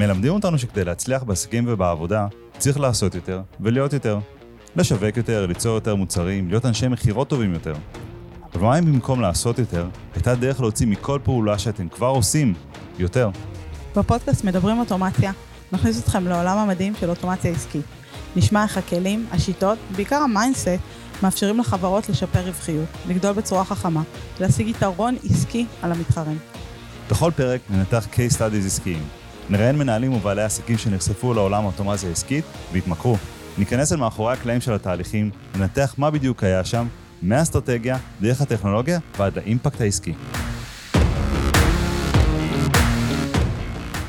מלמדים אותנו שכדי להצליח בעסקים ובעבודה, צריך לעשות יותר ולהיות יותר. לשווק יותר, ליצור יותר מוצרים, להיות אנשי מכירות טובים יותר. אבל מה אם במקום לעשות יותר, הייתה דרך להוציא מכל פעולה שאתם כבר עושים יותר? בפודקאסט מדברים אוטומציה, נכניס אתכם לעולם המדהים של אוטומציה עסקית. נשמע איך הכלים, השיטות, בעיקר ה mindset, מאפשרים לחברות לשפר רווחיות, לגדול בצורה חכמה, להשיג יתרון עסקי על המתחרים. בכל פרק ננתח case studies עסקיים. נראיין מנהלים ובעלי עסקים שנחשפו לעולם האוטומציה העסקית והתמכרו. ניכנס אל מאחורי הקלעים של התהליכים, ננתח מה בדיוק היה שם, מהאסטרטגיה, דרך הטכנולוגיה ועד לאימפקט העסקי.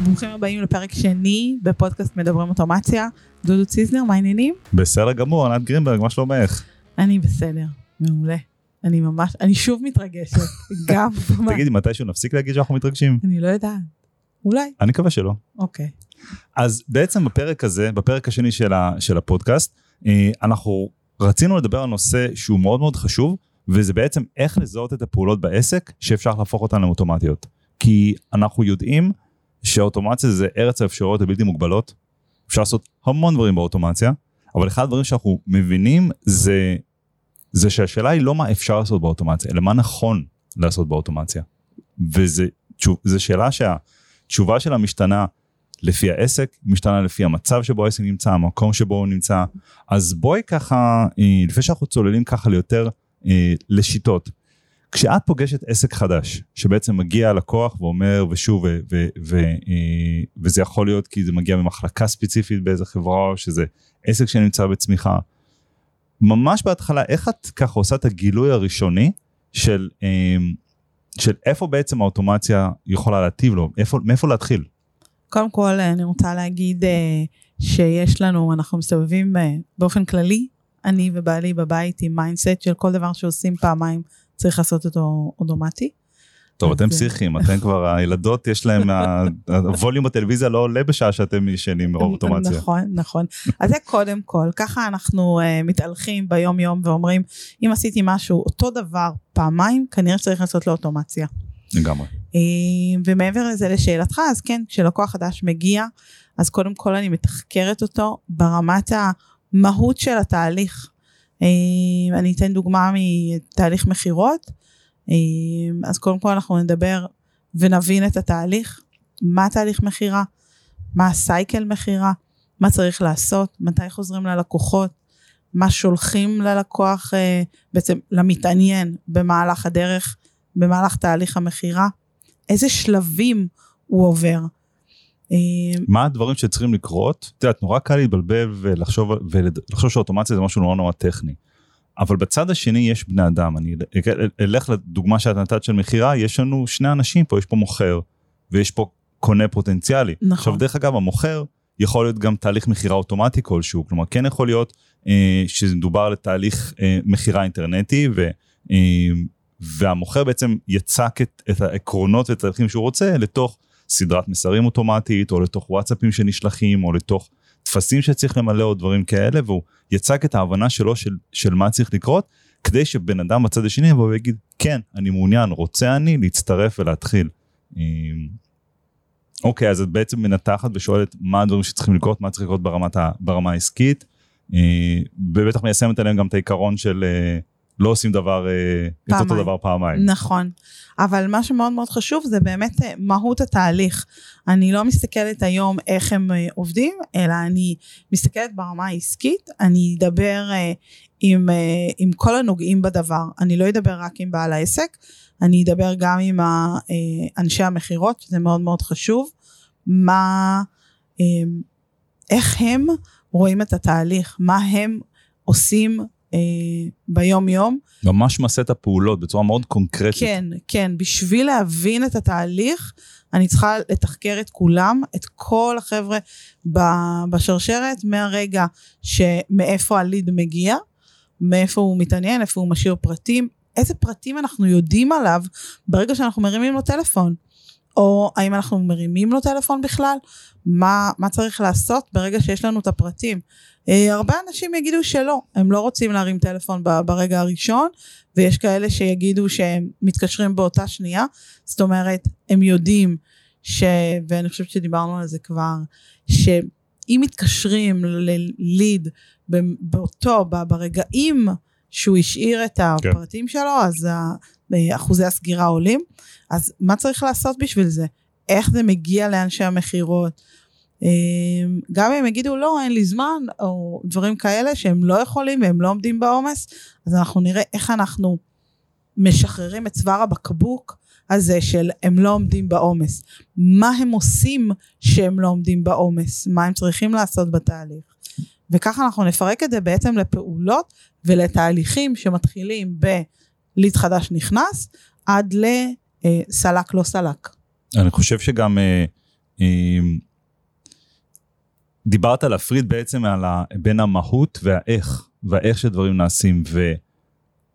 ברוכים הבאים לפרק שני בפודקאסט מדברים אוטומציה. דודו ציזנר, מה העניינים? בסדר גמור, ענת גרינברג, מה שלומך? אני בסדר, מעולה. אני ממש, אני שוב מתרגשת, גם. תגידי, מתישהו נפסיק להגיד שאנחנו מתרגשים? אני לא יודעת. אולי. אני מקווה שלא. אוקיי. אז בעצם בפרק הזה, בפרק השני של, ה, של הפודקאסט, אה, אנחנו רצינו לדבר על נושא שהוא מאוד מאוד חשוב, וזה בעצם איך לזהות את הפעולות בעסק שאפשר להפוך אותן לאוטומטיות. כי אנחנו יודעים שאוטומציה זה ארץ האפשרויות הבלתי מוגבלות, אפשר לעשות המון דברים באוטומציה, אבל אחד הדברים שאנחנו מבינים זה, זה שהשאלה היא לא מה אפשר לעשות באוטומציה, אלא מה נכון לעשות באוטומציה. וזו שאלה שהתשובה שלה משתנה לפי העסק, משתנה לפי המצב שבו העסק נמצא, המקום שבו הוא נמצא. אז בואי ככה, אה, לפני שאנחנו צוללים ככה ליותר אה, לשיטות, כשאת פוגשת עסק חדש, שבעצם מגיע לקוח ואומר, ושוב, ו, ו, ו, אה, וזה יכול להיות כי זה מגיע ממחלקה ספציפית באיזה חברה, או שזה עסק שנמצא בצמיחה, ממש בהתחלה, איך את ככה עושה את הגילוי הראשוני של, של איפה בעצם האוטומציה יכולה להטיב לו, איפה, מאיפה להתחיל? קודם כל אני רוצה להגיד אה, שיש לנו, אנחנו מסתובבים אה, באופן כללי, אני ובעלי בבית עם mindset של כל דבר שעושים פעמיים צריך לעשות אותו אוטומטי. טוב, אתם פסיכיים, אתם כבר, הילדות יש להם, הווליום בטלוויזיה לא עולה בשעה שאתם ישנים מרוב אוטומציה. נכון, נכון. אז זה קודם כל, ככה אנחנו uh, מתהלכים ביום יום ואומרים, אם עשיתי משהו אותו דבר פעמיים, כנראה שצריך לעשות לו אוטומציה. לגמרי. אה, ומעבר לזה לשאלתך, אז כן, כשלקוח חדש מגיע, אז קודם כל אני מתחקרת אותו ברמת המהות של התהליך. אה, אני אתן דוגמה מתהליך מכירות, אה, אז קודם כל אנחנו נדבר ונבין את התהליך, מה תהליך מכירה, מה הסייקל מכירה, מה צריך לעשות, מתי חוזרים ללקוחות, מה שולחים ללקוח, בעצם למתעניין במהלך הדרך, במהלך תהליך המכירה. איזה שלבים הוא עובר. אה, מה הדברים שצריכים לקרות? את יודעת, נורא קל להתבלבל ולחשוב, ולחשוב שאוטומציה זה משהו נורא נורא טכני. אבל בצד השני יש בני אדם, אני אלך לדוגמה שאת נתת של מכירה, יש לנו שני אנשים פה, יש פה מוכר ויש פה קונה פוטנציאלי. נכון. עכשיו דרך אגב המוכר יכול להיות גם תהליך מכירה אוטומטי כלשהו, כלומר כן יכול להיות אה, שמדובר לתהליך אה, מכירה אינטרנטי ו, אה, והמוכר בעצם יצק את, את העקרונות ואת התהליכים שהוא רוצה לתוך סדרת מסרים אוטומטית, או לתוך וואטסאפים שנשלחים, או לתוך טפסים שצריך למלא, או דברים כאלה, והוא יצק את ההבנה שלו של, של מה צריך לקרות, כדי שבן אדם בצד השני יבוא ויגיד, כן, אני מעוניין, רוצה אני להצטרף ולהתחיל. אמ, אוקיי, אז את בעצם מנתחת ושואלת מה הדברים שצריכים לקרות, מה צריך לקרות ברמת ה, ברמה העסקית, אה, ובטח מיישמת עליהם גם את העיקרון של אה, לא עושים דבר, פעמיים. אה, את אותו דבר פעמיים. נכון, אבל מה שמאוד מאוד חשוב זה באמת אה, מהות התהליך. אני לא מסתכלת היום איך הם אה, עובדים, אלא אני מסתכלת ברמה העסקית, אני אדבר עם, עם כל הנוגעים בדבר. אני לא אדבר רק עם בעל העסק, אני אדבר גם עם אנשי המכירות, שזה מאוד מאוד חשוב. מה, איך הם רואים את התהליך, מה הם עושים אה, ביום יום. ממש מעשה את הפעולות בצורה מאוד קונקרטית. כן, כן, בשביל להבין את התהליך, אני צריכה לתחקר את כולם, את כל החבר'ה בשרשרת, מהרגע שמאיפה הליד מגיע, מאיפה הוא מתעניין, איפה הוא משאיר פרטים, איזה פרטים אנחנו יודעים עליו ברגע שאנחנו מרימים לו טלפון. או האם אנחנו מרימים לו טלפון בכלל, מה, מה צריך לעשות ברגע שיש לנו את הפרטים. אה, הרבה אנשים יגידו שלא, הם לא רוצים להרים טלפון ברגע הראשון, ויש כאלה שיגידו שהם מתקשרים באותה שנייה, זאת אומרת, הם יודעים ש... ואני חושבת שדיברנו על זה כבר, שאם מתקשרים לליד באותו, ברגעים שהוא השאיר את כן. הפרטים כן. שלו, אז אחוזי הסגירה עולים. אז מה צריך לעשות בשביל זה? איך זה מגיע לאנשי המכירות? אמ, גם אם יגידו לא אין לי זמן או דברים כאלה שהם לא יכולים והם לא עומדים בעומס אז אנחנו נראה איך אנחנו משחררים את צוואר הבקבוק הזה של הם לא עומדים בעומס מה הם עושים שהם לא עומדים בעומס מה הם צריכים לעשות בתהליך וככה אנחנו נפרק את זה בעצם לפעולות ולתהליכים שמתחילים בליד חדש נכנס עד לסלק לא סלק. אני חושב שגם אה, אה, דיברת להפריד בעצם על ה, בין המהות והאיך, והאיך שדברים נעשים,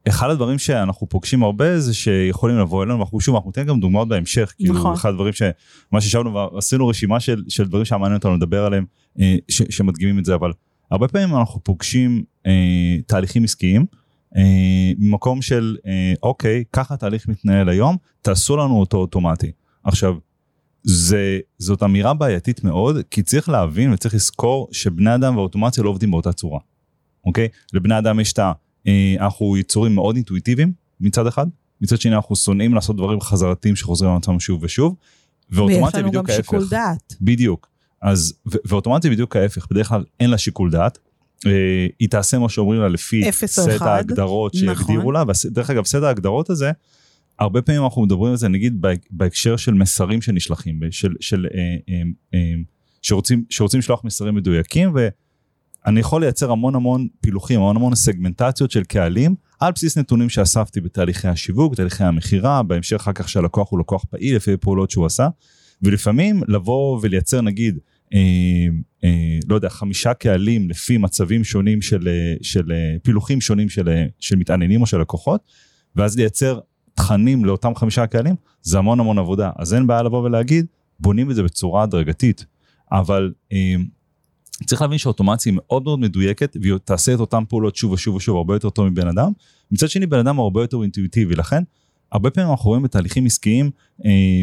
ואחד הדברים שאנחנו פוגשים הרבה זה שיכולים לבוא אלינו, ואנחנו שוב, אנחנו ניתן גם דוגמאות בהמשך, כאילו נכון. אחד הדברים שמה שישבנו ועשינו רשימה של, של דברים שהמעניין אותנו לדבר עליהם, אה, ש, שמדגימים את זה, אבל הרבה פעמים אנחנו פוגשים אה, תהליכים עסקיים, אה, ממקום של אה, אוקיי, ככה תהליך מתנהל היום, תעשו לנו אותו אוטומטי. עכשיו, זה, זאת אמירה בעייתית מאוד, כי צריך להבין וצריך לזכור שבני אדם ואוטומציה לא עובדים באותה צורה, אוקיי? לבני אדם יש את ה... אה, אנחנו יצורים מאוד אינטואיטיביים מצד אחד, מצד שני אנחנו שונאים לעשות דברים חזרתיים שחוזרים על עצמם שוב ושוב, ואוטומציה בדיוק ההפך. ויש לנו גם שיקול דעת. בדיוק. אז, ואוטומציה בדיוק ההפך, בדרך כלל אין לה שיקול דעת, היא תעשה מה שאומרים לה לפי סט ההגדרות שיגדירו נכון. לה, ודרך אגב סט ההגדרות הזה, הרבה פעמים אנחנו מדברים על זה נגיד בהקשר של מסרים שנשלחים, של, של, אה, אה, אה, שרוצים, שרוצים לשלוח מסרים מדויקים ואני יכול לייצר המון המון פילוחים, המון המון סגמנטציות של קהלים על בסיס נתונים שאספתי בתהליכי השיווק, בתהליכי המכירה, בהמשך אחר כך שהלקוח הוא לקוח פעיל לפי פעולות שהוא עשה. ולפעמים לבוא ולייצר נגיד אה, אה, לא יודע חמישה קהלים לפי מצבים שונים של, אה, של אה, פילוחים שונים של, של מתעניינים או של לקוחות ואז לייצר תכנים לאותם חמישה קהלים, זה המון המון עבודה. אז אין בעיה לבוא ולהגיד, בונים את זה בצורה הדרגתית. אבל אה, צריך להבין שאוטומציה היא מאוד מאוד מדויקת, והיא תעשה את אותן פעולות שוב ושוב ושוב הרבה יותר טוב מבן אדם. מצד שני, בן אדם הוא הרבה יותר אינטואיטיבי, לכן הרבה פעמים אנחנו רואים בתהליכים עסקיים אה,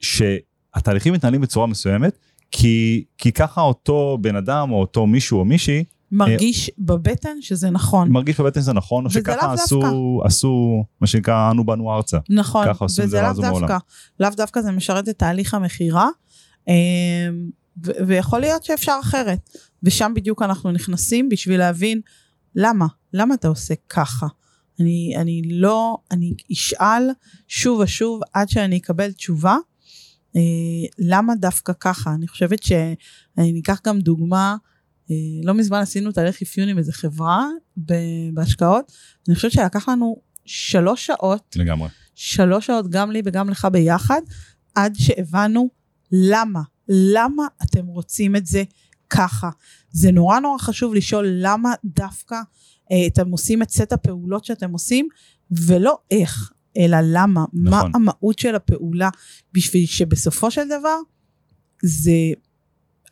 שהתהליכים מתנהלים בצורה מסוימת, כי, כי ככה אותו בן אדם או אותו מישהו או מישהי מרגיש בבטן שזה נכון. מרגיש בבטן שזה נכון, או שככה עשו, עשו, מה שנקרא, אנו באנו ארצה. נכון, וזה לאו דווקא. לאו דווקא זה משרת את תהליך המכירה, אמ, ויכול להיות שאפשר אחרת. ושם בדיוק אנחנו נכנסים בשביל להבין למה, למה אתה עושה ככה. אני, אני לא, אני אשאל שוב ושוב עד שאני אקבל תשובה. אה, למה דווקא ככה? אני חושבת שאני אקח גם דוגמה אה, לא מזמן עשינו תהליך אפיון עם איזה חברה בהשקעות, אני חושבת שלקח לנו שלוש שעות, לגמרי, שלוש שעות גם לי וגם לך ביחד, עד שהבנו למה, למה אתם רוצים את זה ככה. זה נורא נורא חשוב לשאול למה דווקא אה, אתם עושים את סט הפעולות שאתם עושים, ולא איך, אלא למה, נכון. מה המהות של הפעולה, בשביל שבסופו של דבר זה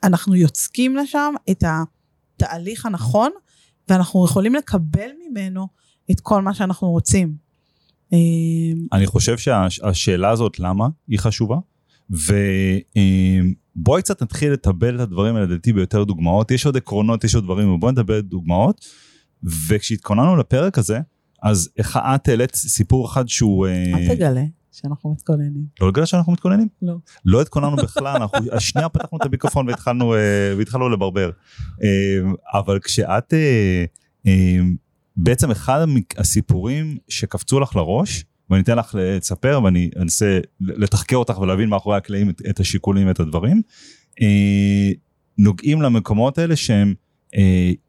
אנחנו יוצקים לשם את התהליך הנכון, ואנחנו יכולים לקבל ממנו את כל מה שאנחנו רוצים. אה, אני חושב שהשאלה הזאת למה היא חשובה, ובואי קצת נתחיל לטבל את הדברים האלה לדעתי ביותר דוגמאות, יש עוד עקרונות, יש עוד דברים, ובואי נדבר דוגמאות, וכשהתכוננו לפרק הזה, אז איך את העלית סיפור אחד שהוא... אה, אל תגלה. שאנחנו מתכוננים. לא לגלל שאנחנו מתכוננים? לא. לא התכוננו בכלל, אנחנו השנייה פתחנו את המיקרופון והתחלנו, אה, והתחלנו לברבר. אה, אבל כשאת, בעצם אחד הסיפורים שקפצו לך לראש, ואני אתן לך לספר ואני אנסה לתחקר אותך ולהבין מאחורי הקלעים את, את השיקולים ואת הדברים, נוגעים למקומות האלה שהם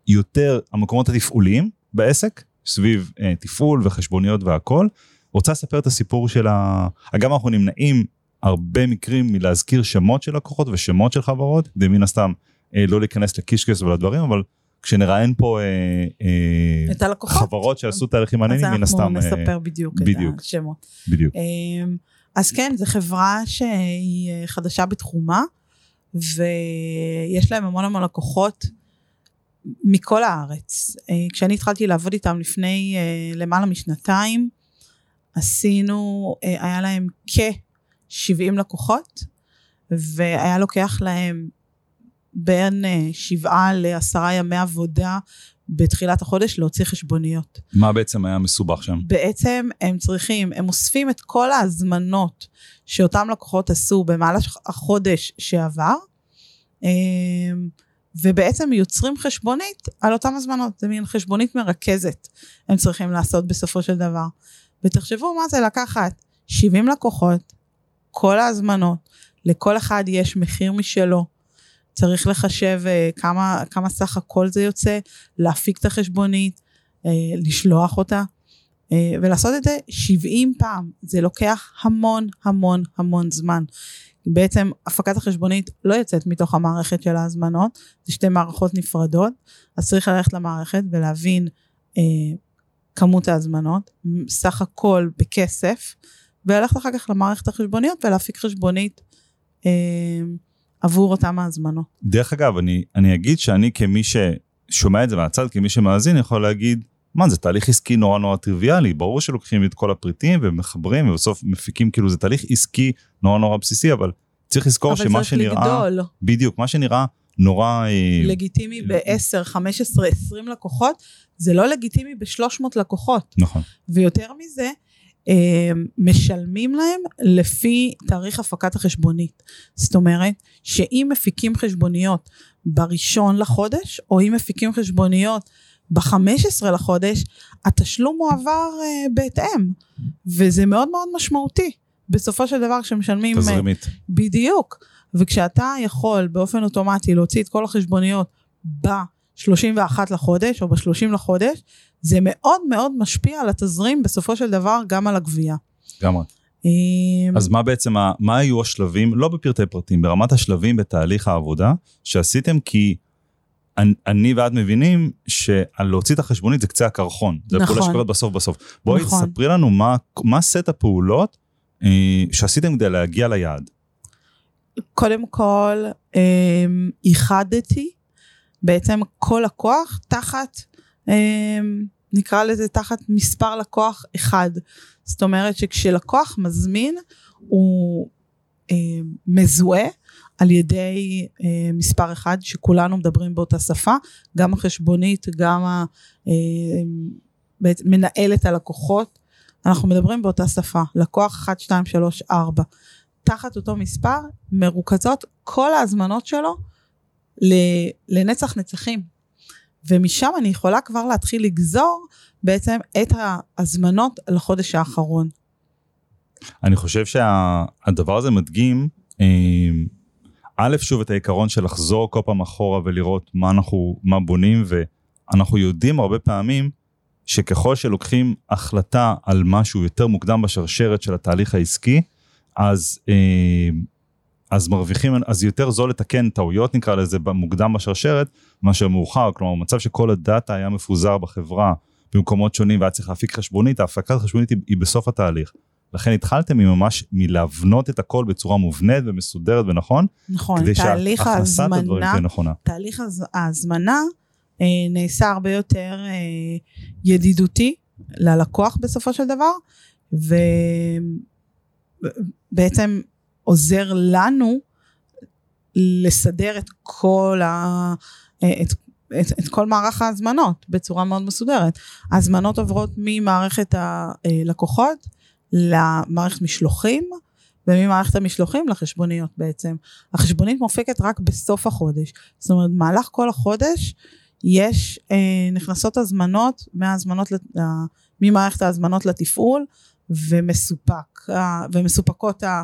יותר המקומות התפעוליים בעסק, סביב תפעול וחשבוניות והכל. רוצה לספר את הסיפור של ה... אגב אנחנו נמנעים הרבה מקרים מלהזכיר שמות של לקוחות ושמות של חברות, כדי מן הסתם אה, לא להיכנס לקישקס ולדברים, אבל כשנראיין פה אה, אה, את הלקוחות, חברות שעשו תהליכים מעניינים, מן הסתם. אז אנחנו נספר אה, בדיוק, בדיוק את השמות. בדיוק. אה, אז כן, זו חברה שהיא אה, חדשה בתחומה, ויש להם המון המון לקוחות. מכל הארץ. אה, כשאני התחלתי לעבוד איתם לפני למעלה משנתיים, עשינו, אה, היה להם כ-70 לקוחות, והיה לוקח להם בין אה, שבעה לעשרה ימי עבודה בתחילת החודש להוציא חשבוניות. מה בעצם היה מסובך שם? בעצם הם צריכים, הם אוספים את כל ההזמנות שאותם לקוחות עשו במהלך החודש שעבר, ובעצם יוצרים חשבונית על אותם הזמנות, זה מין חשבונית מרכזת הם צריכים לעשות בסופו של דבר. ותחשבו מה זה לקחת 70 לקוחות, כל ההזמנות, לכל אחד יש מחיר משלו, צריך לחשב uh, כמה, כמה סך הכל זה יוצא, להפיק את החשבונית, uh, לשלוח אותה, uh, ולעשות את זה 70 פעם. זה לוקח המון המון המון זמן. בעצם הפקת החשבונית לא יוצאת מתוך המערכת של ההזמנות, זה שתי מערכות נפרדות, אז צריך ללכת למערכת ולהבין uh, כמות ההזמנות, סך הכל בכסף, וללכת אחר כך למערכת החשבוניות ולהפיק חשבונית. Uh, עבור אותם ההזמנות. דרך אגב, אני, אני אגיד שאני כמי ששומע את זה מהצד, כמי שמאזין, יכול להגיד, מה זה תהליך עסקי נורא נורא טריוויאלי, ברור שלוקחים את כל הפריטים ומחברים ובסוף מפיקים, כאילו זה תהליך עסקי נורא נורא בסיסי, אבל צריך לזכור שמה שנראה, אבל צריך לגדול. בדיוק, מה שנראה נורא... אה, לגיטימי ב-10, 15, 20 לקוחות, זה לא לגיטימי ב-300 לקוחות. נכון. ויותר מזה, משלמים להם לפי תאריך הפקת החשבונית. זאת אומרת, שאם מפיקים חשבוניות בראשון לחודש, או אם מפיקים חשבוניות ב-15 לחודש, התשלום מועבר uh, בהתאם, וזה מאוד מאוד משמעותי. בסופו של דבר כשמשלמים... תזרימית. Uh, בדיוק. וכשאתה יכול באופן אוטומטי להוציא את כל החשבוניות ב-31 לחודש, או ב-30 לחודש, זה מאוד מאוד משפיע על התזרים בסופו של דבר גם על הגבייה. לגמרי. אמ, אז מה בעצם, מה היו השלבים, לא בפרטי פרטים, ברמת השלבים בתהליך העבודה שעשיתם, כי אני, ואת מבינים שעל להוציא את החשבונית זה קצה הקרחון. זה נכון. פעולה שקורית בסוף בסוף. בואי נכון. תספרי לנו מה, מה סט הפעולות אה, שעשיתם כדי להגיע ליעד. קודם כל, אה, איחדתי בעצם כל לקוח תחת אה, נקרא לזה תחת מספר לקוח אחד. זאת אומרת שכשלקוח מזמין הוא אה, מזוהה על ידי אה, מספר אחד שכולנו מדברים באותה שפה, גם החשבונית, גם ה, אה, מנהלת הלקוחות, אנחנו מדברים באותה שפה, לקוח 1, 2, 3, 4. תחת אותו מספר מרוכזות כל ההזמנות שלו לנצח נצחים. ומשם אני יכולה כבר להתחיל לגזור בעצם את ההזמנות לחודש האחרון. אני חושב שהדבר הזה מדגים, אה, א', שוב את העיקרון של לחזור כל פעם אחורה ולראות מה אנחנו, מה בונים, ואנחנו יודעים הרבה פעמים שככל שלוקחים החלטה על משהו יותר מוקדם בשרשרת של התהליך העסקי, אז אה, אז מרוויחים, אז יותר זול לתקן טעויות נקרא לזה מוקדם בשרשרת מאשר מאוחר, כלומר מצב שכל הדאטה היה מפוזר בחברה במקומות שונים והיה צריך להפיק חשבונית, ההפקת חשבונית היא, היא בסוף התהליך. לכן התחלתם ממש מלהבנות את הכל בצורה מובנית ומסודרת ונכון, נכון, כדי תהליך ההזמנה, תהליך ההזמנה אה, נעשה הרבה יותר אה, ידידותי ללקוח בסופו של דבר, ובעצם עוזר לנו לסדר את כל, ה, את, את, את כל מערך ההזמנות בצורה מאוד מסודרת. ההזמנות עוברות ממערכת הלקוחות למערכת משלוחים, וממערכת המשלוחים לחשבוניות בעצם. החשבונית מופקת רק בסוף החודש. זאת אומרת, במהלך כל החודש יש, אה, נכנסות הזמנות, מהזמנות, ממערכת ההזמנות לתפעול, ומסופק, ומסופקות אה,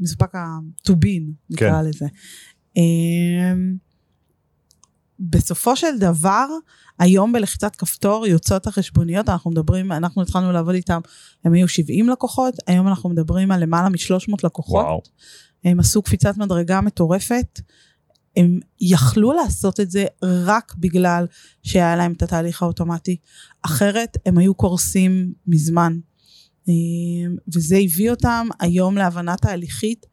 מסופק הטובין, נקרא כן. לזה. אה, בסופו של דבר, היום בלחיצת כפתור יוצאות החשבוניות, אנחנו מדברים, אנחנו התחלנו לעבוד איתם, הם היו 70 לקוחות, היום אנחנו מדברים על למעלה מ-300 לקוחות. וואו. הם עשו קפיצת מדרגה מטורפת. הם יכלו לעשות את זה רק בגלל שהיה להם את התהליך האוטומטי. אחרת הם היו קורסים מזמן. אמ, וזה הביא אותם היום להבנה תהליכית,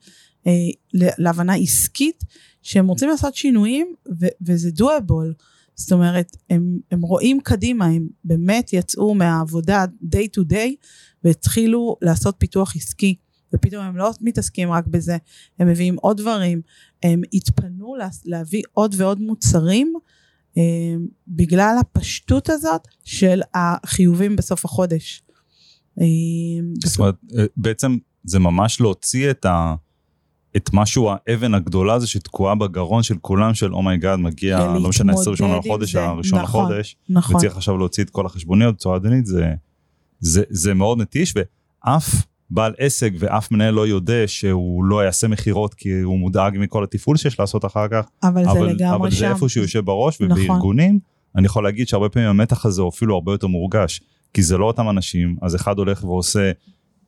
אה, להבנה עסקית, שהם רוצים לעשות שינויים וזה doable. זאת אומרת, הם, הם רואים קדימה, הם באמת יצאו מהעבודה day to day והתחילו לעשות פיתוח עסקי. ופתאום הם לא מתעסקים רק בזה, הם מביאים עוד דברים, הם התפנו לה, להביא עוד ועוד מוצרים אה, בגלל הפשטות הזאת של החיובים בסוף החודש. אה, זאת אומרת, אה, בעצם זה ממש להוציא את ה... את משהו, האבן הגדולה הזו שתקועה בגרון של כולם, של oh my god, oh מגיע, לא משנה, 28 לחודש, הראשון נכון, לחודש, נכון. וצריך עכשיו להוציא את כל החשבוניות בצורה ידנית, זה, זה, זה מאוד נטיש, ואף בעל עסק ואף מנהל לא יודע שהוא לא יעשה מכירות כי הוא מודאג מכל התפעול שיש לעשות אחר כך. אבל, אבל זה לגמרי אבל שם. זה איפה שהוא יושב בראש, נכון. ובארגונים, אני יכול להגיד שהרבה פעמים המתח הזה הוא אפילו הרבה יותר מורגש, כי זה לא אותם אנשים, אז אחד הולך ועושה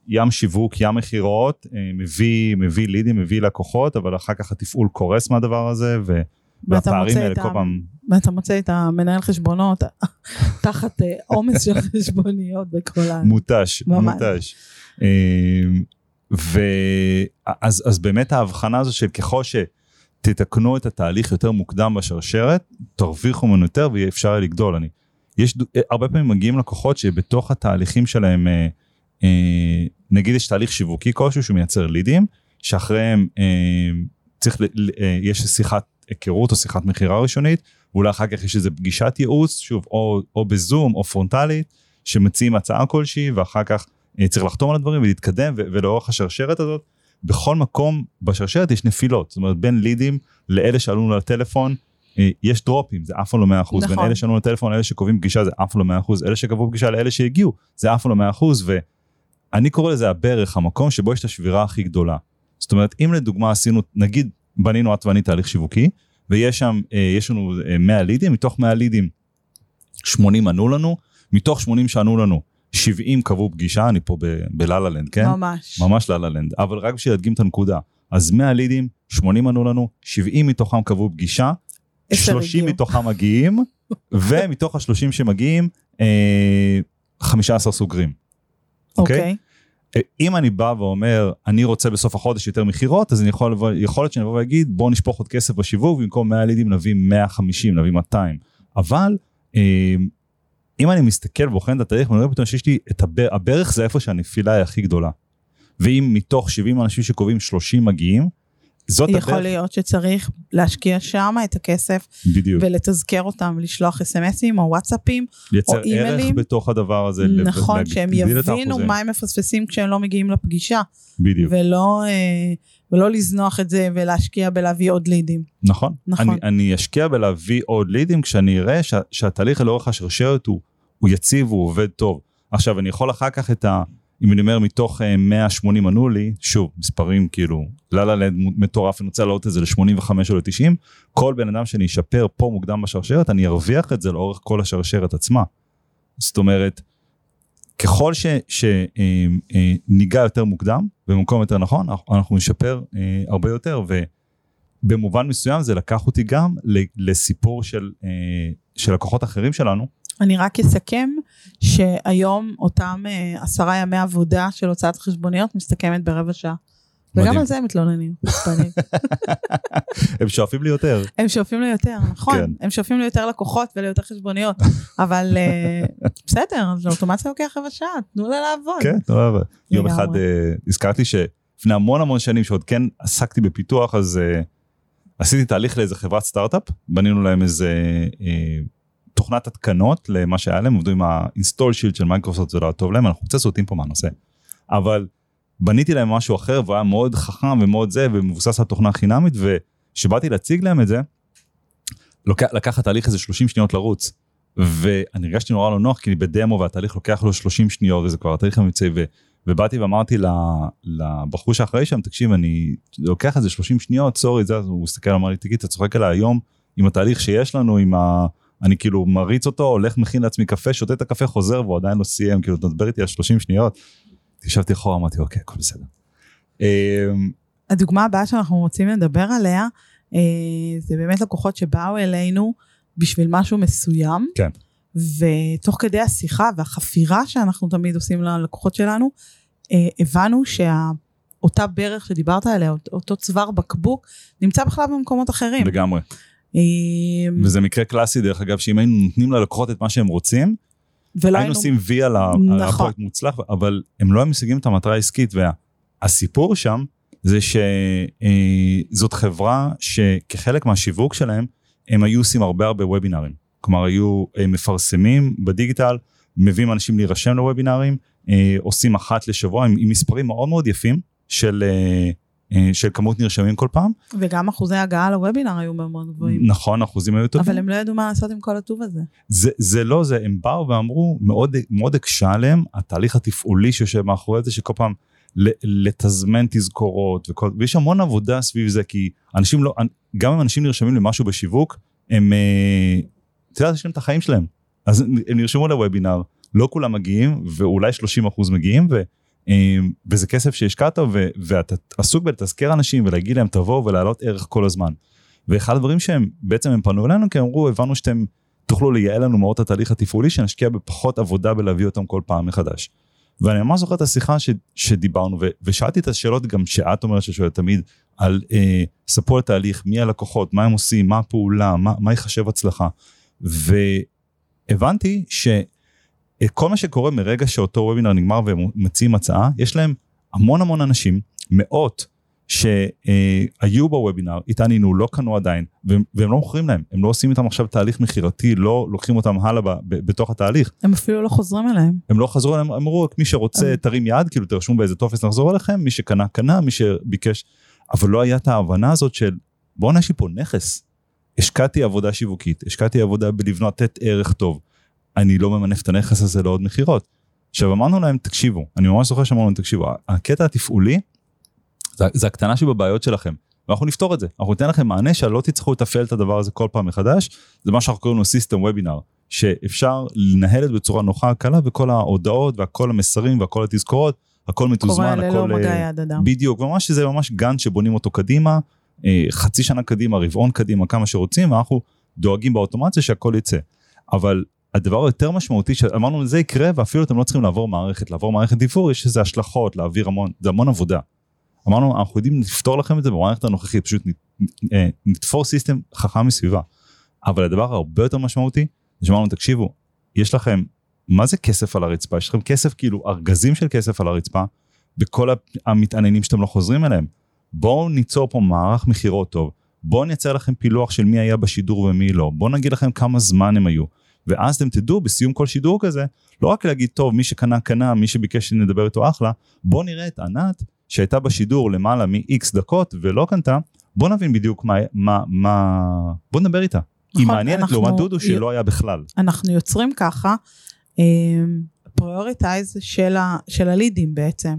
ים שיווק, ים מכירות, אה, מביא, מביא לידים, מביא לקוחות, אבל אחר כך התפעול קורס מהדבר הזה, ו... והפערים האלה כל פעם, ואתה מוצא את המנהל חשבונות תחת אה, עומס של חשבוניות בכל ה... מותש. מותש. ואז אז באמת ההבחנה הזו של ככל שתתקנו את התהליך יותר מוקדם בשרשרת, תרוויחו ממנו יותר ויהיה אפשר לגדול. אני, יש, הרבה פעמים מגיעים לקוחות שבתוך התהליכים שלהם, אה, אה, נגיד יש תהליך שיווקי כלשהו שמייצר לידים, שאחריהם אה, צריך, אה, יש שיחת היכרות או שיחת מכירה ראשונית, ואולי אחר כך יש איזה פגישת ייעוץ, שוב, או, או בזום או פרונטלית, שמציעים הצעה כלשהי, ואחר כך אה, צריך לחתום על הדברים ולהתקדם, ו- ולאורך השרשרת הזאת, בכל מקום בשרשרת יש נפילות, זאת אומרת בין לידים לאלה שעלו לטלפון, אה, יש דרופים, זה אף פעם לא 100%, נכון. בין. אלה שעלו לטלפון לאלה שקובעים פגישה זה אף פעם לא 100%, אלה שקבעו פגישה לאלה שהגיעו זה אף פעם לא 100%, ואני קורא לזה הברך, המקום שבו יש את השבירה הכי גדולה. זאת אומרת, אם לדוגמה עשינו, נגיד בנינו את ואני תהליך שיווקי, ויש שם, אה, יש לנו אה, 100 לידים, מתוך 100 לידים 80 ענו לנו, מתוך 80 שענו לנו 70 קבעו פגישה, אני פה ב- בלה-לה לנד, כן? ממש. ממש לה לה לנד, אבל רק בשביל להדגים את הנקודה. אז 100 לידים, 80 ענו לנו, 70 מתוכם קבעו פגישה, עשר 30 הגיעו. מתוכם מגיעים, ומתוך ה-30 שמגיעים, אה, 15 סוגרים. אוקיי? אוקיי. אה, אם אני בא ואומר, אני רוצה בסוף החודש יותר מכירות, אז אני יכול, לבוא- יכול להיות שאני אבוא ואגיד, בוא נשפוך עוד כסף בשיווק, במקום 100 לידים נביא 150, נביא 200. אבל אה, אם אני מסתכל ובוחן את התהליך, אני רואה פתאום שיש לי את הבר, הברך זה איפה שהנפילה היא הכי גדולה. ואם מתוך 70 אנשים שקובעים 30 מגיעים, זאת יכול הדרך, להיות שצריך להשקיע שם את הכסף בדיוק, ולתזכר אותם, לשלוח אסמסים או וואטסאפים, לייצר או ערך אימיילים. בתוך הדבר הזה, נכון, להגדיל שהם יבינו. מה הם מפספסים כשהם לא מגיעים לפגישה, בדיוק. ולא, אה, ולא לזנוח את זה ולהשקיע בלהביא עוד לידים. נכון. נכון. אני, אני אשקיע בלהביא עוד לידים כשאני אראה שה, שהתהליך לאורך השרשרת הוא, הוא יציב, הוא עובד טוב. עכשיו, אני יכול אחר כך את ה... אם אני אומר מתוך אה, 180 ענו לי, שוב, מספרים כאילו, לה לה מטורף, אני רוצה להעלות את זה ל-85 או ל-90, כל בן אדם שאני אשפר פה מוקדם בשרשרת, אני ארוויח את זה לאורך כל השרשרת עצמה. זאת אומרת, ככל שניגע יותר מוקדם, במקום יותר נכון, אנחנו- נשפר אה, הרבה יותר, ו... במובן מסוים זה לקח אותי גם לסיפור של, אה, של לקוחות אחרים שלנו. אני רק אסכם שהיום אותם אה, עשרה ימי עבודה של הוצאת חשבוניות מסתכמת ברבע שעה. וגם. על זה הם מתלוננים. הם שואפים לי יותר. הם שואפים לי יותר, נכון, כן. הם שואפים לי יותר לקוחות וליותר חשבוניות, אבל אה, בסדר, אז לאוטומציה לוקח רבע שעה, תנו לה לעבוד. כן, טוב. יום לגמרי. אחד אה, הזכרתי שלפני המון המון שנים שעוד כן עסקתי בפיתוח, אז עשיתי תהליך לאיזה חברת סטארט-אפ, בנינו להם איזה אה, תוכנת התקנות למה שהיה להם, עבדו עם ה-install shield של מייקרוסופט, זה לא היה טוב להם, אנחנו קצת סוטים פה מהנושא. אבל בניתי להם משהו אחר והוא היה מאוד חכם ומאוד זה ומבוסס על תוכנה חינמית וכשבאתי להציג להם את זה, לוקח, לקח התהליך איזה 30 שניות לרוץ. ואני הרגשתי נורא לא נוח כי אני בדמו והתהליך לוקח לו 30 שניות וזה כבר התהליך המבצעי. ובאתי ואמרתי לבחור שאחראי שם תקשיב אני לוקח איזה 30 שניות סורי זה הוא הסתכל אמר לי תגיד אתה צוחק עליי היום עם התהליך שיש לנו עם ה... אני כאילו מריץ אותו הולך מכין לעצמי קפה שותה את הקפה חוזר והוא עדיין לא סיים כאילו אתה מדבר איתי על 30 שניות. ישבתי אחורה אמרתי אוקיי הכל בסדר. אמ, הדוגמה הבאה שאנחנו רוצים לדבר עליה, אה, זה באמת לקוחות שבאו אלינו בשביל משהו מסוים. כן. ותוך כדי השיחה והחפירה שאנחנו תמיד עושים ללקוחות שלנו, אה, הבנו שאותה ברך שדיברת עליה, אות- אותו צוואר בקבוק, נמצא בכלל במקומות אחרים. לגמרי אה, וזה מקרה קלאסי דרך אגב שאם היינו נותנים ללקוחות את מה שהם רוצים היינו עושים וי על ה- על נכון. הפרויקט מוצלח אבל הם לא היו משיגים את המטרה העסקית הסיפור שם זה שזאת חברה שכחלק מהשיווק שלהם, הם היו עושים הרבה הרבה וובינארים. כלומר, היו מפרסמים בדיגיטל, מביאים אנשים להירשם לוובינארים, עושים אחת לשבוע עם, עם מספרים מאוד מאוד יפים של אה, של כמות נרשמים כל פעם. וגם אחוזי הגעה לוובינר היו מאוד גבוהים. נכון, אחוזים היו טובים. אבל הם לא ידעו מה לעשות עם כל הטוב הזה. זה, זה לא זה, הם באו ואמרו, מאוד, מאוד הקשה עליהם התהליך התפעולי שיושב מאחורי זה, שכל פעם לתזמן תזכורות, וכל, ויש המון עבודה סביב זה, כי אנשים לא, גם אם אנשים נרשמים למשהו בשיווק, הם, אה, את יודעת, יש להם את החיים שלהם. אז הם נרשמו לוובינר, לא כולם מגיעים, ואולי 30% מגיעים, ו... אמ, וזה כסף שהשקעת ואתה עסוק בלתזכר אנשים ולהגיד להם תבואו ולהעלות ערך כל הזמן. ואחד הדברים שהם בעצם הם פנו אלינו כי אמרו הבנו שאתם תוכלו לייעל לנו מאוד את התהליך התפעולי שנשקיע בפחות עבודה בלהביא אותם כל פעם מחדש. ואני ממש זוכר את השיחה ש, שדיברנו ו, ושאלתי את השאלות גם שאת אומרת ששואלת תמיד על אה, ספור התהליך מי הלקוחות מה הם עושים מה הפעולה מה, מה יחשב הצלחה. והבנתי ש... כל מה שקורה מרגע שאותו וובינר נגמר והם מציעים הצעה, יש להם המון המון אנשים, מאות, שהיו בוובינר, התעניינו, לא קנו עדיין, והם, והם לא מוכרים להם, הם לא עושים איתם עכשיו תהליך מכירתי, לא לוקחים אותם הלאה ב, ב, בתוך התהליך. הם אפילו לא חוזרים אליהם. הם לא חזרו אליהם, אמרו, מי שרוצה תרים יד, כאילו תרשמו באיזה טופס נחזור אליכם, מי שקנה קנה, מי שביקש, אבל לא היה את ההבנה הזאת של בואנה יש לי פה נכס. השקעתי עבודה שיווקית, השקעתי עבודה בלבנות, לתת ערך טוב. אני לא ממנף את הנכס הזה לעוד מכירות. עכשיו אמרנו להם תקשיבו, אני ממש זוכר שאמרנו להם תקשיבו, הקטע התפעולי זה, זה הקטנה שבבעיות שלכם. ואנחנו נפתור את זה, אנחנו ניתן לכם מענה שלא תצטרכו לתפעל את הדבר הזה כל פעם מחדש, זה מה שאנחנו קוראים לו סיסטם וובינר, שאפשר לנהל את זה בצורה נוחה, קלה, וכל ההודעות והכל המסרים והכל התזכורות, הכל מתוזמן, הכל... קורה ללא מגע יד אדם. בדיוק, ממש זה ממש גאנט שבונים אותו קדימה, אה, חצי שנה קדימה, רבעון קדימה, כמה שרוצים, ואנחנו דואגים באוטומציה שהכל יצא. אבל הדבר היותר משמעותי שאמרנו זה יקרה ואפילו אתם לא צריכים לעבור מערכת לעבור מערכת דיוור יש איזה השלכות להעביר המון זה המון עבודה. אמרנו אנחנו יודעים לפתור לכם את זה במערכת הנוכחית פשוט אה, נתפור סיסטם חכם מסביבה. אבל הדבר הרבה יותר משמעותי זה שאמרנו תקשיבו יש לכם מה זה כסף על הרצפה יש לכם כסף כאילו ארגזים של כסף על הרצפה בכל המתעניינים שאתם לא חוזרים אליהם. בואו ניצור פה מערך מכירות טוב בואו נייצר לכם פילוח של מי היה בשידור ומי לא בואו נגיד לכם כמה זמן הם היו. ואז אתם תדעו בסיום כל שידור כזה, לא רק להגיד טוב מי שקנה קנה, מי שביקש שנדבר איתו אחלה, בוא נראה את ענת שהייתה בשידור למעלה מ-X דקות ולא קנתה, בוא נבין בדיוק מה, מה, מה, בוא נדבר איתה. נכון, היא מעניינת לעומת דודו שלא היה בכלל. אנחנו יוצרים ככה prioritize אמ, של, של הלידים בעצם.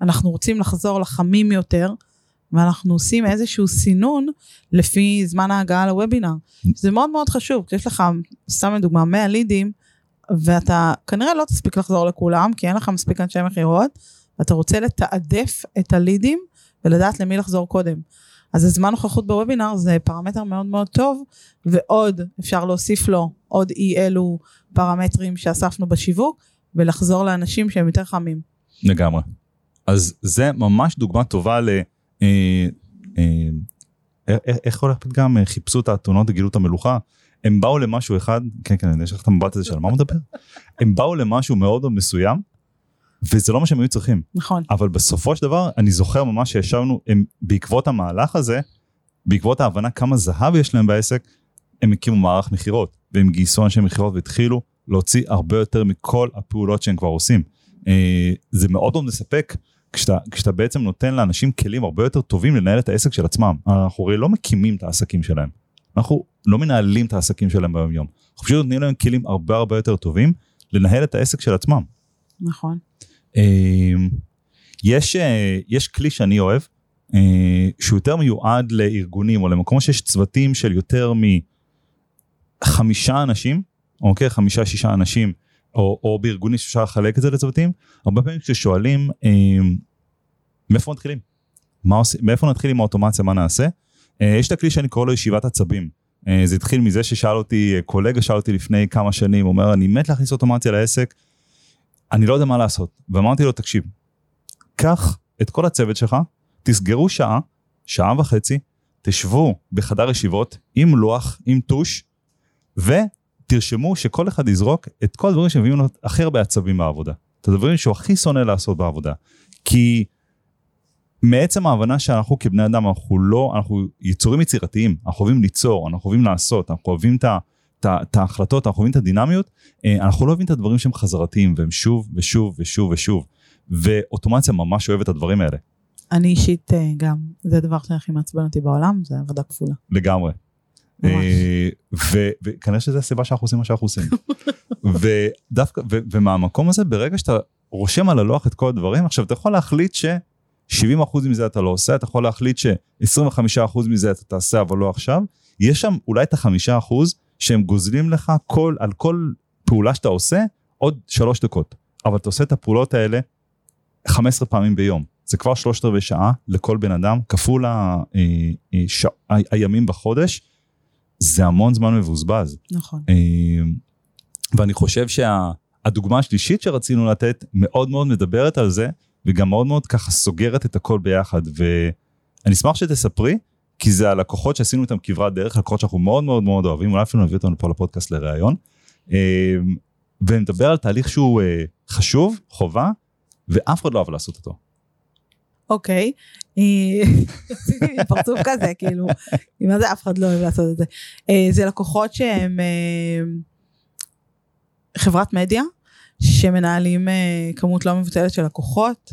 אנחנו רוצים לחזור לחמים יותר, ואנחנו עושים איזשהו סינון לפי זמן ההגעה לוובינר. זה מאוד מאוד חשוב, כי יש לך, סתם לדוגמה, 100 לידים, ואתה כנראה לא תספיק לחזור לכולם, כי אין לך מספיק אנשי מכירות, ואתה רוצה לתעדף את הלידים ולדעת למי לחזור קודם. אז הזמן נוכחות בוובינר זה פרמטר מאוד מאוד טוב, ועוד אפשר להוסיף לו עוד אי אלו פרמטרים שאספנו בשיווק, ולחזור לאנשים שהם יותר חמים. לגמרי. אז זה ממש דוגמה טובה ל... אה, אה, איך הולך פתגם חיפשו את האתונות וגילו את המלוכה? הם באו למשהו אחד כן כן יש לך את המבט הזה של מה מדבר? הם באו למשהו מאוד מאוד מסוים וזה לא מה שהם היו צריכים. נכון. אבל בסופו של דבר אני זוכר ממש שישבנו הם בעקבות המהלך הזה בעקבות ההבנה כמה זהב יש להם בעסק הם הקימו מערך מכירות והם גייסו אנשי מכירות והתחילו להוציא הרבה יותר מכל הפעולות שהם כבר עושים. אה, זה מאוד מאוד מספק כשאתה, כשאתה בעצם נותן לאנשים כלים הרבה יותר טובים לנהל את העסק של עצמם. אנחנו הרי לא מקימים את העסקים שלהם, אנחנו לא מנהלים את העסקים שלהם ביום יום. אנחנו פשוט נותנים להם כלים הרבה הרבה יותר טובים לנהל את העסק של עצמם. נכון. אמ, יש, אה, יש כלי שאני אוהב, אה, שהוא יותר מיועד לארגונים או למקום שיש צוותים של יותר מחמישה אנשים, אוקיי? חמישה שישה אנשים או, או בארגונים שאפשר לחלק את זה לצוותים, הרבה פעמים כששואלים אה, מאיפה מתחילים? מה עושים, מאיפה נתחיל עם האוטומציה, מה נעשה? אה, יש את הכלי שאני קורא לו ישיבת עצבים. אה, זה התחיל מזה ששאל אותי, אה, קולגה שאל אותי לפני כמה שנים, הוא אומר, אני מת להכניס אוטומציה לעסק, אני לא יודע מה לעשות. ואמרתי לו, תקשיב, קח את כל הצוות שלך, תסגרו שעה, שעה וחצי, תשבו בחדר ישיבות עם לוח, עם טוש, ו... תרשמו שכל אחד יזרוק את כל הדברים שמביאים לו הכי הרבה עצבים בעבודה. את הדברים שהוא הכי שונא לעשות בעבודה. כי מעצם ההבנה שאנחנו כבני אדם אנחנו לא אנחנו יצורים יצירתיים אנחנו אוהבים ליצור אנחנו אוהבים לעשות אנחנו אוהבים את ה... את ההחלטות, אנחנו אוהבים את הדינמיות, אה, אנחנו לא אוהבים את הדברים שהם חזרתיים והם שוב ושוב ושוב ושוב. ואוטומציה ממש אוהבת את הדברים האלה. אני אישית אה, גם, זה הדבר שהכי מעצבן אותי בעולם, זה עבודה כפולה. לגמרי. אה, וכנראה שזו הסיבה שאנחנו עושים מה שאנחנו עושים. ודווקא, ומהמקום הזה, ברגע שאתה רושם על הלוח את כל הדברים, עכשיו אתה יכול להחליט ש... 70% מזה אתה לא עושה, אתה יכול להחליט ש-25% מזה אתה תעשה אבל לא עכשיו, יש שם אולי את החמישה אחוז שהם גוזלים לך כל, על כל פעולה שאתה עושה עוד שלוש דקות. אבל אתה עושה את הפעולות האלה 15 פעמים ביום. זה כבר שלושת רבעי שעה לכל בן אדם, כפול ה, אה, אה, ש... ה, הימים בחודש, זה המון זמן מבוזבז. נכון. אה, ואני חושב שהדוגמה השלישית שרצינו לתת מאוד מאוד מדברת על זה, וגם מאוד מאוד ככה סוגרת את הכל ביחד. ואני אשמח שתספרי, כי זה הלקוחות שעשינו איתם כברת דרך, לקוחות שאנחנו מאוד מאוד מאוד אוהבים, אולי אפילו נביא אותנו פה לפודקאסט לראיון. אה, ונדבר על תהליך שהוא אה, חשוב, חובה, ואף אחד לא אוהב לעשות אותו. אוקיי. מין פרצוף כזה, כאילו, מה זה אף אחד לא אוהב לעשות את זה. אה, זה לקוחות שהם אה, חברת מדיה, שמנהלים אה, כמות לא מבוטלת של לקוחות,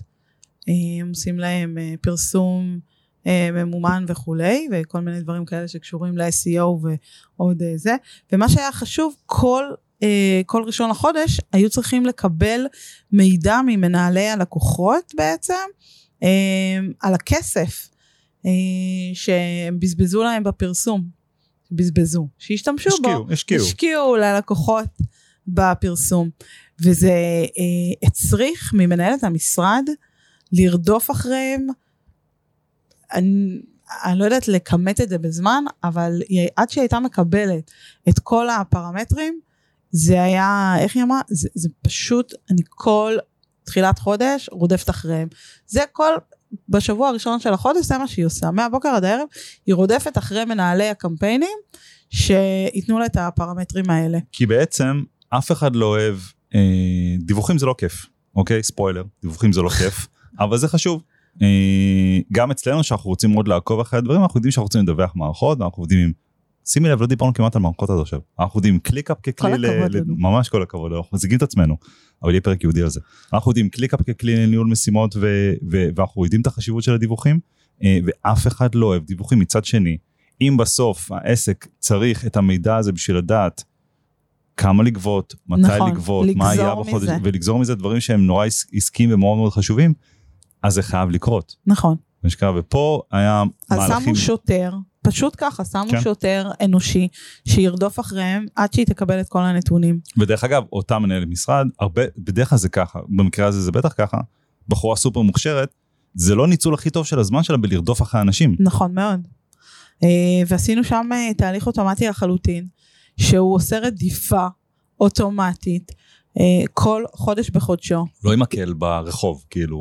הם עושים להם פרסום ממומן וכולי, וכל מיני דברים כאלה שקשורים ל-SEO ועוד זה. ומה שהיה חשוב, כל כל ראשון לחודש היו צריכים לקבל מידע ממנהלי הלקוחות בעצם על הכסף אה, שהם בזבזו להם בפרסום. בזבזו, שהשתמשו בו. השקיעו, השקיעו. השקיעו ללקוחות בפרסום. וזה אה, הצריך ממנהלת המשרד לרדוף אחריהם. אני, אני לא יודעת לכמת את זה בזמן, אבל היא, עד שהיא הייתה מקבלת את כל הפרמטרים, זה היה, איך היא אמרה? זה, זה פשוט, אני כל תחילת חודש רודפת אחריהם. זה כל, בשבוע הראשון של החודש זה מה שהיא עושה. מהבוקר עד הערב היא רודפת אחרי מנהלי הקמפיינים שייתנו לה את הפרמטרים האלה. כי בעצם אף אחד לא אוהב, אה, דיווחים זה לא כיף, אוקיי? ספוילר, דיווחים זה לא כיף, אבל זה חשוב. אה, גם אצלנו שאנחנו רוצים מאוד לעקוב אחרי הדברים, אנחנו יודעים שאנחנו רוצים לדווח מערכות, ואנחנו עובדים עם, שימי לב, לא דיברנו כמעט על מערכות עד עכשיו, אנחנו עם ClickUp ככלי, כל הכבוד ל- לנו. ממש כל הכבוד, אנחנו משיגים את עצמנו, אבל יהיה פרק ייעודי על זה. אנחנו יודעים ClickUp ככלי לניהול משימות, ו- ו- ואנחנו יודעים את החשיבות של הדיווחים, אה, ואף אחד לא אוהב דיווחים מצד שני. אם בסוף העסק צריך את המידע הזה בשביל לדעת כמה לגבות, מתי נכון, לגבות, מה היה בחודש, מזה. ולגזור מזה דברים שהם נורא עס- עסקיים ומאוד מאוד חשובים, אז זה חייב לקרות. נכון. מה שקרה, ופה היה אז מהלכים, שמו שוטר, פשוט ככה, שמו כן. שוטר אנושי שירדוף אחריהם עד שהיא תקבל את כל הנתונים. ודרך אגב, אותה מנהלת משרד, הרבה, בדרך כלל זה ככה, במקרה הזה זה בטח ככה, בחורה סופר מוכשרת, זה לא ניצול הכי טוב של הזמן שלה בלרדוף אחרי אנשים. נכון מאוד. אה, ועשינו שם אה, תהליך אוטומטי לחלוטין, שהוא עושה רדיפה אוטומטית אה, כל חודש בחודשו. לא עם מקל ברחוב, כאילו,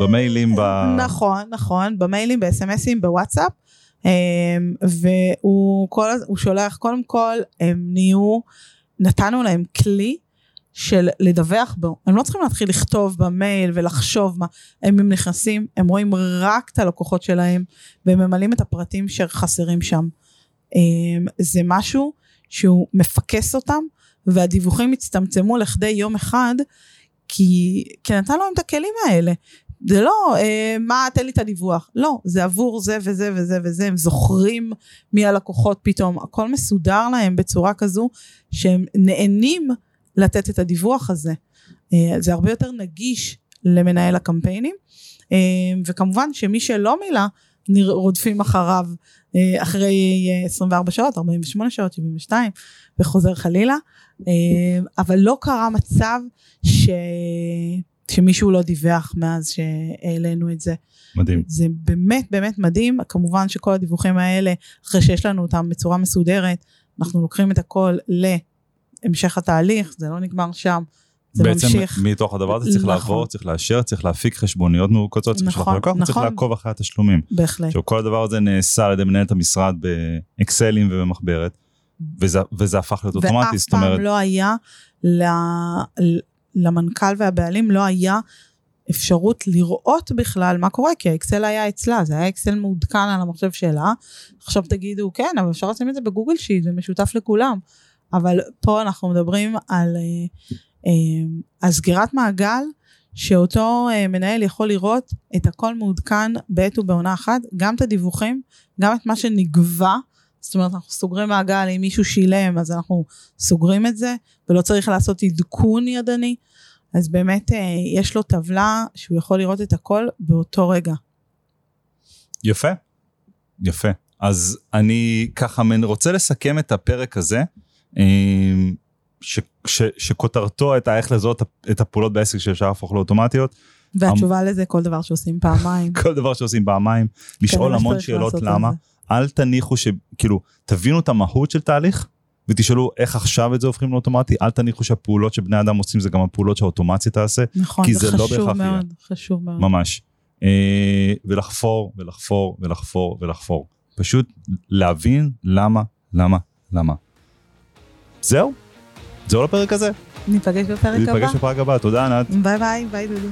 במיילים, ב... נכון, נכון, במיילים, בסמסים, בוואטסאפ. אה, והוא כל, שולח, קודם כל, הם נהיו, נתנו להם כלי של לדווח בו. הם לא צריכים להתחיל לכתוב במייל ולחשוב מה, הם, הם נכנסים, הם רואים רק את הלקוחות שלהם, והם ממלאים את הפרטים שחסרים שם. אה, זה משהו שהוא מפקס אותם, והדיווחים הצטמצמו לכדי יום אחד, כי, כי נתנו להם את הכלים האלה. זה לא, אה, מה, תן לי את הדיווח. לא, זה עבור זה וזה וזה וזה, הם זוכרים מי הלקוחות פתאום, הכל מסודר להם בצורה כזו שהם נהנים לתת את הדיווח הזה. אה, זה הרבה יותר נגיש למנהל הקמפיינים, אה, וכמובן שמי שלא מילא, רודפים אחריו אה, אחרי אה, 24 שעות, 48 שעות, 72, וחוזר חלילה. אה, אבל לא קרה מצב ש... שמישהו לא דיווח מאז שהעלינו את זה. מדהים. זה באמת באמת מדהים, כמובן שכל הדיווחים האלה, אחרי שיש לנו אותם בצורה מסודרת, אנחנו לוקחים את הכל להמשך התהליך, זה לא נגמר שם, זה בעצם ממשיך. מתוך הדבר הזה צריך נכון. לעבור, צריך לאשר, צריך להפיק חשבוניות מרוכזות, צריך לשלוח נכון, ללקוח, צריך נכון. לעקוב אחרי התשלומים. בהחלט. עכשיו כל הדבר הזה נעשה על ידי מנהלת המשרד באקסלים ובמחברת, וזה, וזה הפך להיות אוטומטי, ואף זאת אומרת, פעם לא היה ל- למנכ"ל והבעלים לא היה אפשרות לראות בכלל מה קורה, כי האקסל היה אצלה, זה היה אקסל מעודכן על המחשב שלה. עכשיו תגידו, כן, אבל אפשר לשים את זה בגוגל שיט, זה משותף לכולם. אבל פה אנחנו מדברים על, אה, אה, על סגירת מעגל, שאותו אה, מנהל יכול לראות את הכל מעודכן בעת ובעונה אחת, גם את הדיווחים, גם את מה שנגבה. זאת אומרת, אנחנו סוגרים מעגל, אם מישהו שילם, אז אנחנו סוגרים את זה, ולא צריך לעשות עדכון ידני. אז באמת אה, יש לו טבלה שהוא יכול לראות את הכל באותו רגע. יפה, יפה. אז אני ככה רוצה לסכם את הפרק הזה, אה, ש, ש, שכותרתו הייתה איך לזהות את הפעולות בעסק שאפשר להפוך לאוטומטיות. והתשובה לזה כל דבר שעושים פעמיים. כל דבר שעושים פעמיים, לשאול המון שאלות למה. אל תניחו שכאילו תבינו את המהות של תהליך ותשאלו איך עכשיו את זה הופכים לאוטומטי, אל תניחו שהפעולות שבני אדם עושים זה גם הפעולות שהאוטומציה תעשה, נכון, כי זה, לא בהכרח יהיה. חשוב מאוד. ממש. אה, ולחפור ולחפור ולחפור ולחפור. פשוט להבין למה, למה, למה. זהו? זהו לפרק הזה. ניפגש בפרק הבא. ניפגש בפרק הבא, תודה ענת. ביי ביי, ביי דודו.